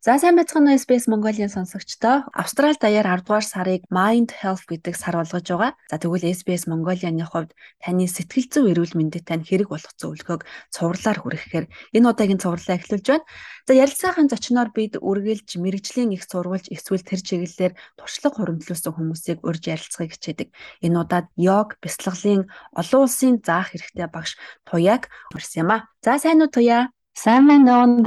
За сайн байцгаана уу SBS Mongolia сонсогчдоо. Австрали даяар 10 дугаар сарыг Mind Health гэдэг сар болгож байгаа. За тэгвэл SBS Mongolia-ны хувьд таны сэтгэл зүйн эрүүл мэндэд тань хэрэг болох зөвлөгөөг цувралаар хүргэхээр энэ удаагийн цувралаа эхлүүлж байна. За ярилцаахан зочноор бид үргэлж мэрэгжлийн их сурвалж эсвэл тэр чиглэлээр туршлага хуримтлуулсан хүмүүсийг урьж ярилцахыг хичээдэг. Энэ удаад йог, бясалгалын олон улсын заах хэрэгтэй багш Туяаг урьсан юм а. За сайн уу Туяа? Сайн байна уу?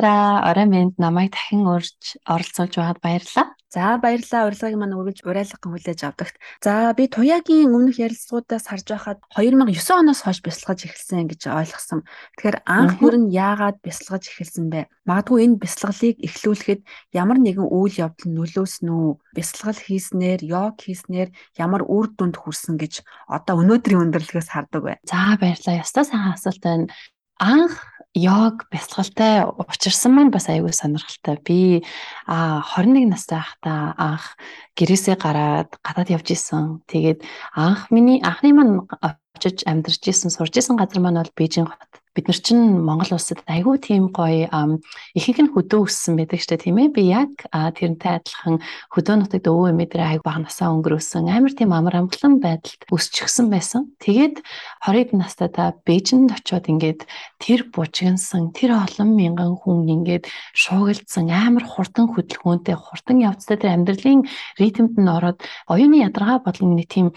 Орой минь намайг дахин урьж оролцуулж байгаад баярлалаа. За баярлалаа. Урилгыг маань үргэлж урайлган хүлээж авдагт. За би Туяагийн өмнөх ярилцлагуудаас харж байхад 2009 оноос хойш бясалгаж эхэлсэн гэж ойлгосон. Тэгэхээр анх бүр нь яагаад бясалгаж эхэлсэн бэ? Магадгүй энэ бясалгалыг эхлүүлэхэд ямар нэгэн үйл явдал нөлөөсөн үү? Бясалгал хийснээр, йог хийснээр ямар үр дүнд хүрсэн гэж одоо өнөөдрийн өндөрлөгөөс хардаг бай. За баярлалаа. Ястаа сайн асуулт байна. Анх йог бясалгалтай учирсан маань бас аюул сонирхолтой. Би а 21 настай байхдаа анх гэрээсээ гараад гадаад явж исэн. Тэгээд анх миний анхны маань очиж амьдарч исэн, сурж исэн газар маань бол Бээжин хот бид нар чинь Монгол улсад айгүй тийм гоё ихийг нь хөдөө өссөн байдаг штэ тийм ээ. Би яг тэрнтэй адилхан хөдөө нутагт өвөө эмээдрээ айгүй багнасаа өнгөрөөсөн. Амар тийм амар амгалан байдалд өсчихсэн байсан. Тэгээд 20 настай та Бээжинд очиод ингээд тэр бужигнсан тэр олон мянган хүн ингээд шуугилдсан амар хурдан хөдөлгөөнтэй хурдан явцтай тэр амьдралын ритмд нь ороод оюуны ядаргаа болон нэг тийм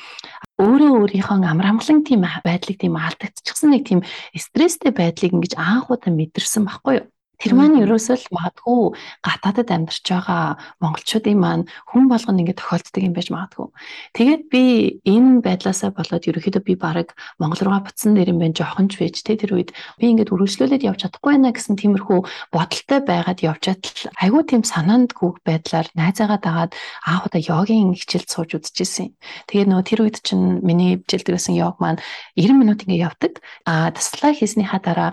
өөрөө өөрийнхөө амар амгалан тийм байдлыг тийм алдагдчихсан нэг тийм стресстэй байдлыг ингэж анх удаа мэдэрсэн байхгүй юу? Тэр маань ерөөсөө л магадгүй гадаадад амьдарч байгаа монголчуудын маань хүн болгоно ингэ тохиолддог юм байж магадгүй. Тэгээд би энэ байдлаасаа болоод ерөөхдөө би баг Монгол руугаа буцсан дээр юм байна жоохон ч байж тэ тэр үед би ингээд үргэлжлүүлээд явж чадахгүй байна гэсэн тиймэрхүү бодолтой байгаад явж чадал айгүй тийм санаандгүй байдлаар найзаагаа дагаад аах удаа йогийн хичээлд сууж үзчихсэн. Тэгээд нөгөө тэр үед чинь миний хичээлдэг гэсэн йог маань 90 минут ингэ явдаг. А таслаа хийснийхаа дараа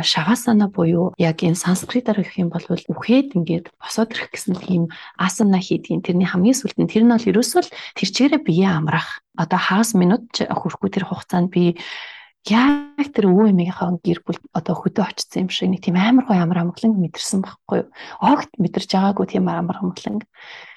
шавасана буюу яг энэ санскритаар гэх юм бол үхээд ингээд босоод ирэх гэсэн тийм асана хийдгийн тэрний хамгийн сүүлд нь тэр нь бол ерөөсөө л тэр чигээрээ бие амрах одоо хагас минут хүрэхгүй тэр хугацаанд би яг тэр өвөө эмийнхээ гэр бүл одоо хөдөө очсон юм шиг нэг тийм амар гоё амар амгалан мэдэрсэн байхгүй юу. Огт мэдэрч байгаагүй тийм амар амгалан.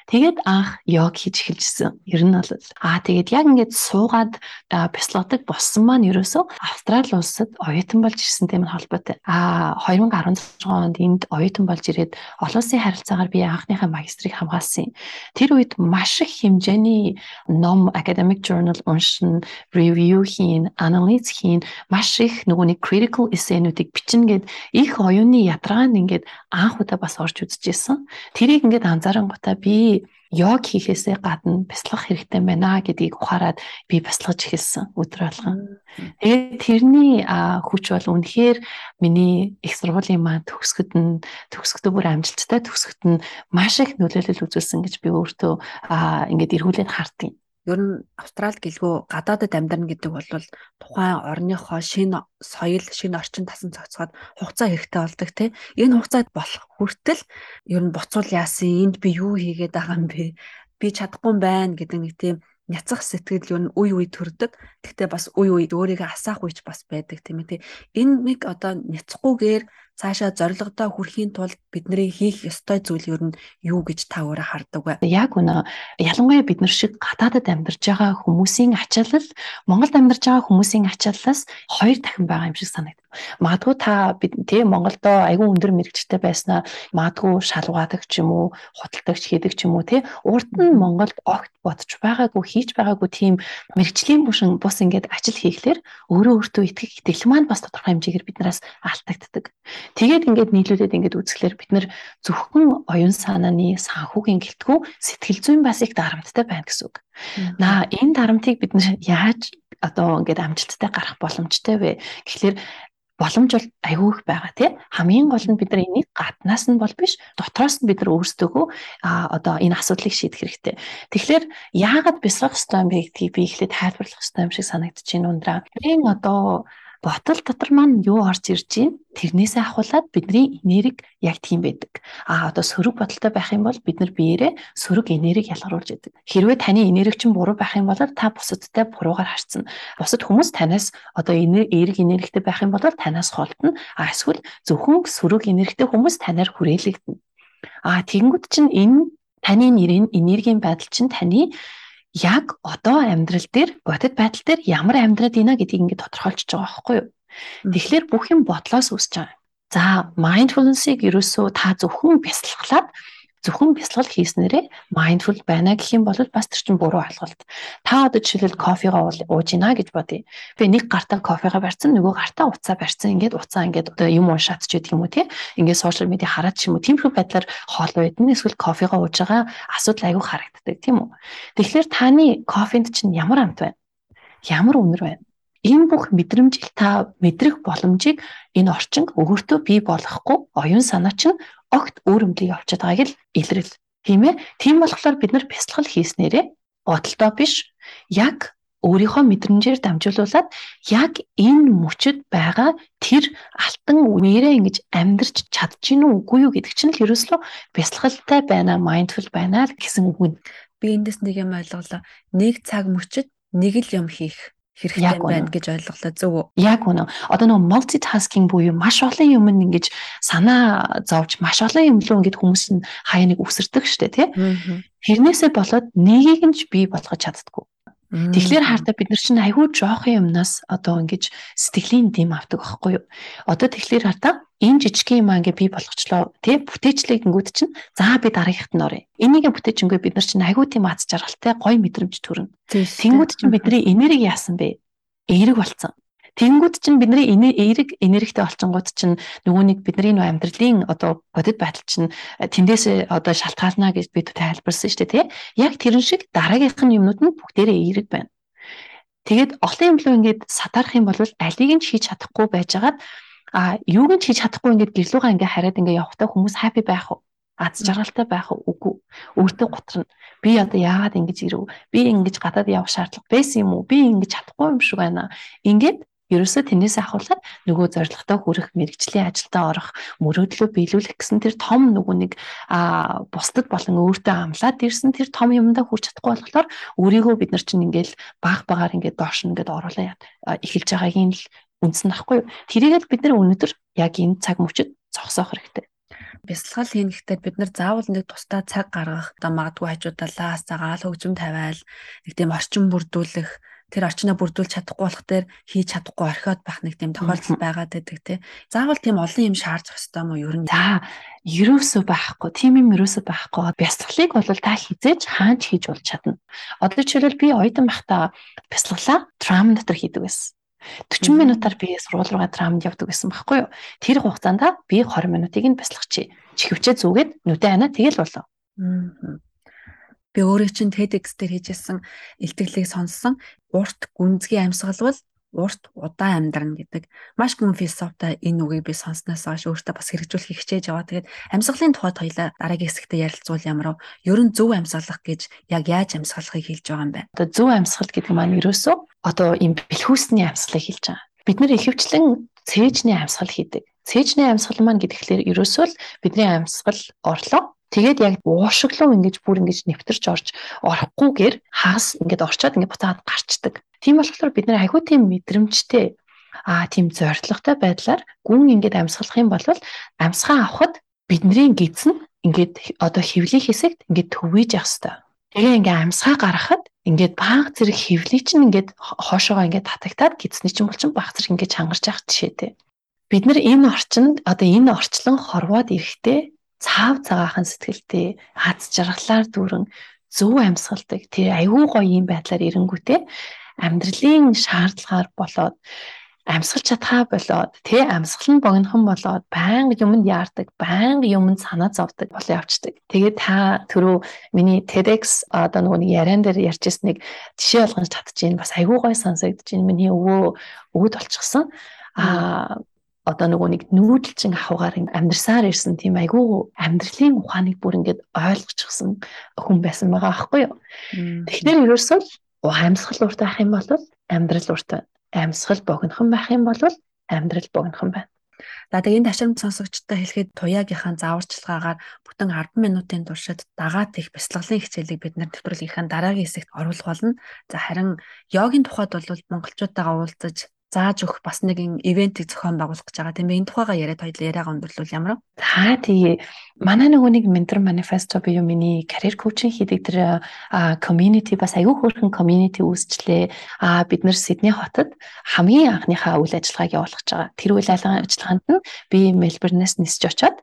Тэгээд анх йог хийж эхэлжсэн. Ер нь бол аа тэгээд яг ингээд суугаад бясалгадаг болсон маань ерөөсөө Австрали улсад оюутан болж ирсэнтэй мань холбоотой. Аа 2016 онд энд оюутан болж ирээд олон улсын харилцаагаар би анхныхаа магистрийг хамгаалсан. Тэр үед маш их хэмжээний ном academic journal уншин, review хийн, анализ хийн, маш их нөгөө нэг critical essay-нуудыг бичнэ гээд их оюуны ядаргаанд ингээд анх удаа бас орж үзчихсэн. Тэрийг ингээд анзаарангуудаа би йог хийхээсээ гадна бяцлах хэрэгтэй байна гэдгийг ухаарад би бяцлагж эхэлсэн өдөр болгон. Тэгээд тэрний хүч бол үнэхээр миний их сургуулийн маань төгсгөд нь төгсгөдөө бүр амжилттай төгсгөд нь маш их нөлөөлөл үзүүлсэн гэж би өөртөө ингээд эргүүлээд хардیں۔ Ер нь Австрал гэлгүй гадаадад амьдрна гэдэг бол тухайн орныхоо шинэ соёл, шинэ орчин тасан цогцоход хугацаа хэрэгтэй болдог тий. Энэ хугацаад болох хүртэл ер нь буцуул яасан, энд би юу хийгээд байгаа юм бэ? Би чадахгүй байна гэдэг нэг тийм няцах сэтгэл юу үе үе төрдөг. Гэхдээ бас үе үе өөрийгөө асаах үеч бас байдаг тийм ээ. Энэ нэг одоо няцахгүйгээр цаашаа зорилгодоо хүрэхийн тулд бидний хийх ёстой зүйл юу нь юу гэж та өөрөө хардаг вэ? Яг үнэ. Ялангуяа бид нар шиг гадаадад амьдарч байгаа хүмүүсийн ачаалал Монголд амьдарч байгаа хүмүүсийн ачааллаас хоёр дахин байгаа юм шиг санагдав. Магадгүй та бид тийм Монголдо айгүй өндөр мэрэгчтэй байснаа магадгүй шалгаадаг ч юм уу, худалдагч хийдэг ч юм уу тий. Урд нь Монголд огт бодож байгаагүй, хийж байгаагүй тийм мэрэгчлийн бүшин бус ингээд ажил хийхлээр өөрөө өөртөө итгэх итгэл маань бас тодорхой хэмжээгээр биднээс алдагддаг. Тэгээд ингээд нийлүүлээд ингээд үзэхлээр бид нар зөвхөн оюун санааны санхүүгийн гэлтгүү сэтгэл зүйн бас их дарамттай байна гэсэн үг. Наа энэ дарамтыг бид нар яаж одоо ингээд амжилттай гарах боломжтой вэ? Тэгэхээр боломж бол айгүй их байгаа тий хамгийн гол нь бид нар энийг гаднаас нь бол биш дотроос нь бид нар өөрсдөө а одоо энэ асуудлыг шийдэх хэрэгтэй. Тэгэхээр яагаад бясалгах ёстой юм бэ гэдгийг би эхлээд тайлбарлах ёстой юм шиг санагдаж байна ундраа. Энэ одоо Ботол дотор маань юу орж ирж байна? Тэрнээсээ ахуулаад бидний энерги яг тийм байдаг. А одоо сөрөг бодолтой байх юм бол бид нар биеэрээ сөрөг энерги ялгаруулж яадаг. Хэрвээ таны энерги чинь буруу байх юм бол та бусадтай буруугаар харцсан. Бусад хүмүүс танаас одоо эерэг энергитэй байх юм бол танаас холдно. А эсвэл зөвхөн сөрөг энергитэй хүмүүс танаар хүрээлэгдэнэ. А тэгэнгүүт чинь энэ таны нэрийн энергийн байдал чинь таны яг одоо амьдрал дээр бодит байдал дээр ямар амьдраад ийна гэдгийг ингээд тодорхойлж байгаа байхгүй юу. Тэгэхээр бүх юм бодлоос үүсэж байгаа. За mindfulness-ыг ерөөсөө та зөвхөн бясалгалаад зөвхөн бясалгал хийснээрээ mindful байна гэх юм бол бас тэр чинь буруу ойлголт. Та одоо жишээлбэл кофегаа ууж гинэ гэж бодъё. Би нэг гартаа кофегаа барьсан, нөгөө гартаа уцаа барьсан. Ингээд уцаа ингээд одоо юм уншаад ч гэдэг юм уу тий. Ингээд сошиал медиа хараад ч юм уу тиймэрхүү байдлаар хоол байдна. Эсвэл кофегаа ууж байгаа асуудал айгүй харагддаг тийм үү. Тэгэхээр таны кофенд чинь ямар амт байна? Ямар үнэр байна? энэ бүх мэдрэмжийг та мэдрэх боломжийг энэ орчинг өөртөө бий болгохгүй оюун санаа чинь огт өөрөмлөг явчихад байгааг л илрэл. Тийм ээ. Тийм болохоор бид нар бясалгал хийснээрээ бодолтой биш яг өөрийнхөө мэдрэмжээр дамжуулуулаад яг энэ мөчөд байгаа тэр алтан үеэрээ ингэж амьдрч чадчихэв үгүй юу гэдэг чинь л ерөөслөө бясалгалтай байна, mindful байна гэсэн үг. Би эндээс нэг юм ойлголоо. Нэг цаг мөчөд нэг л юм хийх хэрэгтэй байна гэж ойлголоо зөв үү? Яг үнэ. Одоо нөгөө multitasking буюу маш олон юм ингэж санаа зовж маш олон юм руу ингэж хүмүүс нь хаяа нэг үсэрдэг штэ тий. Тэрнээсээ болоод нэгийг нь ч бий болгож чаддгүй. Тэгэхээр хаартаа бид нар чинь айгүй жоохон юмнаас одоо ингэж сэтгэлийн дэм авдаг байхгүй юу. Одоо тэгэхээр хаартаа энэ жижиг юм аа ингээ бий болгочлоо тий бүтээчлэг гингүүд чинь за би дараагийнхт нь орё. Энийг бүтээчингүй бид нар чинь айгүй тийм аз жаргалтай гоё мэдрэмж төрнө. Тэнгүүд чинь бидний энерги яасан бэ? Эерэг болцсон. Тэнгүүд чинь бидний эерэг энергитэй олчингууд чинь нөгөө нэг бидний нөө амьдралын одоо бодит байдал чинь э, тэндээс одоо шалтгаална гэж бид тайлбарсан шүү дээ тий. Яг тэрэн шиг дараагийнх нь юмнууд нь бүгдээрээ эерэг байна. Тэгээд олон юм руу ингээд сатарах юм бол алийг нь хийж чадахгүй байжгаад а юуг нь хийж чадахгүй ингээд гэрлүүгээ ингээд хараад ингээд явахтаа хүмүүс happy байх уу? аз жаргалтай байх үгүй. Өөртөө готрно. Би одоо яагаад ингэж ирв? Би ингэж гадаад явах шаардлага байсан юм уу? Би ингэж чадахгүй юм шиг байна. Ингээд ерөөсөө тэрнээс ахуулаад нөгөө зорилготой хүрэх мэрэгжлийн ажилдаа орох мөрөөдлөө биелүүлэх гэсэн тэр том нөгөө нэг а бусдад болон өөртөө амлаад ирсэн тэр том юмдаа хүрч чадахгүй болохоор өөрийгөө бид нар чинь ингээл баг багаар ингээд доош нь ингээд оруулаад эхэлж байгаагийн л ахгүй юу. Тэрийгээд бид нар өнөөдөр яг энэ цаг мөчид зогсоох хэрэгтэй бясалгал хийн гэхдээ бид нар заавал нэг тусдаа цаг гаргах одоо магадгүй хажуудаа лаас цагаал хөгжим тавиал нэг тийм орчин бүрдүүлэх тэр орчноо бүрдүүлж чадахгүй болох дээр хийж чадахгүй орхиод байх нэг тийм тохиолдол байгаад байдаг тий. Заавал тийм олон юм шаардах хэрэгтэй мó ер нь. За, ерөөсөө байхгүй. Тийм юм ерөөсөө байхгүй. Бясалгалыг бол та хизээж хаанч хийж болж чадна. Одоо жишээлбэл би оюутан байхдаа бясалгалаа трам дотор хийдэг байсан. 40 минутаар би сургууль руугаа трамд явдаг гэсэн байхгүй юу? Тэр хугацаанд би 20 минутыг нь бясалгачих. Чихвчээ зүгээд нүдэ ханаа тэгэл болоо. Аа би өөрөө чинь TEDx дээр хийжсэн илтгэлийг сонссон. Урт гүнзгий амьсгал бол урт удаан амьдрна гэдэг маш гүн философитой энэ үгийг би сонсноос хойш өөртөө бас хэрэгжүүлэх хичээж яваа. Тэгээд амьсгалын тухайд хоёлаа дараагийн хэсэгтээ ярилцуул ямар вэ? Ер нь зөв амьсгалах гэж яг яаж амьсгалахыг хэлж байгаа юм бэ? Одоо зөв амьсгал гэдэг маань ерөөсөө одоо ийм бэлхүүсний амьсгалыг хэлж байгаа. Бид нэр ихэвчлэн цээжний амьсгал хийдэг. Цээжний амьсгал маань гэдэгээр ерөөсөө л бидний амьсгал орлоо Тэгээд яг уушглуу ингэж бүр ингэж нэвтэрч орж орохгүйгээр хагас ингэж орчоод ингэ буцаад гарчдаг. Тийм болохоор бид нэр агүй тийм мэдрэмжтэй а тийм зоригтой байдлаар гүн ингэж амьсгалах юм бол амьсгаа авахд бидний гидс нь ингээд одоо хөвлийн хэсэгт ингээд төвийж явах хэвээр. Тэгээ ингээ амьсгаа гаргахад ингээд баг зэрэг хөвлий чинь ингээд хоошоогоо ингээд татагтаад гидсний чинь бол чинь баг зэрэг ингээд чангарч явах жишээтэй. Бид нар энэ орчинд одоо энэ орчлон хорвоод ирэхдээ цаав цагаахан сэтгэлтэй аз жаргалаар дүүрэн зөв амьсгалдаг тэр айгүй гоё юм байдлаар ирэнгүүтээ амьдралын шаардлагаар болоод амьсгалж чадхаа болоод тэ амьсгал нь богинохон болоод байнга юмд яардаг, байнга юмд санаа зовдөг болоо явцдаг. Тэгээд та түрүү миний TEDx одоо нөгөө нэг яриан дээр ярьжсэн нэг жишээ болгож татчихээн бас айгүй гой сонсогдож байна. Миний өвөө өвөд болчихсон. Аа одоо нөгөө нэг нүүдэлчин ахугаар амьдрсаар ирсэн тийм айгүй амьдралын ухааныг бүр ингээд ойлгочихсон хүн байсан байгаа аахгүй юу. Тэгэхээр ерөөсөө амьсгал урт байх юм бол амьдрал урт байна. амьсгал богинохон байх юм бол амьдрал богинохон байна. За тэгээ энэ ташрамт сонсогчдод хэлэхэд туяагийнхаа зааварчилгаагаар бүтэн 10 минутын туршид дагаад их бяцлаглалын хичээлийг бид нар нэвтрүүлгийнхаа дараагийн хэсэгт оруулах болно. За харин йогийн тухайд бол монголчуудаагаа уулзаж зааж өгөх бас нэгэн ивентийг зохион байгуулах гэж байгаа. Тийм ээ энэ тухайгаа яриад хоёул яриагаа өндөрлүүл ямар вэ? За тий. Манай нөгөө нэг ментор манифесто буюу миний карьер коучинг хийдэг тэр community бас аюу хөөрхөн community үүсчлээ. А бид нэр Сидней хотод хамгийн анхныхаа үйл ажиллагааг явуулах гэж байгаа. Тэр үйл ажиллагаанд нь би Мельбурнээс нисэж очоод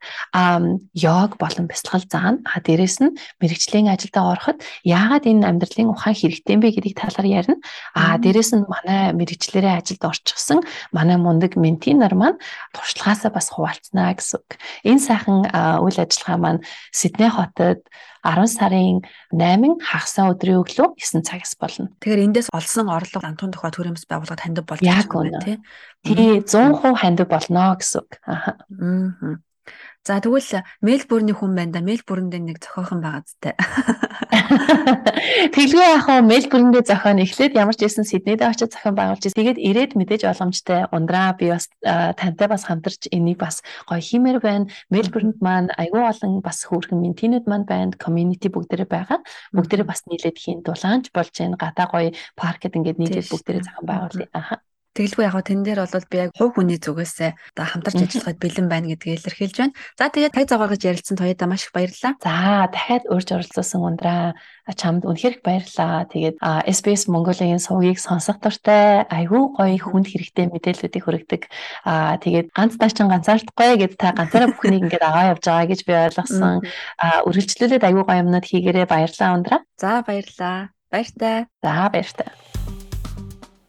йог болон бясалгал заана. А дээрэс нь мэрэгжлийн ажилдаа ороход яагаад энэ амьдралын ухаан хэрэгтэй юм бэ гэдгийг талаар ярина. А дээрэс нь манай мэрэгчлэрээ ажилд орчихсон манай мундаг менти нар маань туршлагаасаа бас хуваалцнаа гэсэн үг. Энэ сайхан үйл ажиллагаа маань Сидней хотод 10 сарын 8 хагасаа өдрийн өглөө 9 цагаас болно. Тэгэхээр эндээс олсон орлого антун тухай төрөмс байгууллагад хандив болж байна тий. Тий 100% хандив болно гэсэн үг. Аа. За тэгвэл Мельбурний хүн байна да. Мельбурнд нэг зохиохон байгаа зү. Тэглгүй яг хаа Мельбурндээ зохион эхлээд ямар ч байсан Сиднейд очиж зохион байгуулж тэгээд ирээд мэдээж боломжтой ундраа би бас тантай бас хамтарч энийг бас гоё хиймээр байна. Мельбурнд маань айгүй олон бас хөөрхөн ментинүүд маань байна. Community бүгдээрээ байгаа. Бүгдээрээ бас нийлээд хийн дулаанч болж байна. Гадаа гоё паркет ингээд нийлээд бүгдээрээ зохион байгуулъя. Аха. Тэгэлгүй яг тэн дээр бол би яг хувь хүний зүгээсээ одоо хамтарч ажиллахад бэлэн байна гэдгийг илэрхийлж байна. За тэгээд таг загваргаж ярилцсан тоёда маш их баярлалаа. За дахиад урьж оролцуулсан ундраа чамд үнэхээр их баярлалаа. Тэгээд SBS Mongolia-гийн сувгийг сонсох дуртай айгүй гоё хүнд хэрэгтэй мэдээллүүдийг хүргэдэг. Аа тэгээд ганц таачин ганцаардахгүй гэд та ганцаараа бүхнийг ингээд агаа явж байгаа гэж би ойлгосон. Аа үргэлжлүүлээд айгүй гоё юмнууд хийгээрээ баярлалаа ундраа. За баярлалаа. Баяртай. За баяртай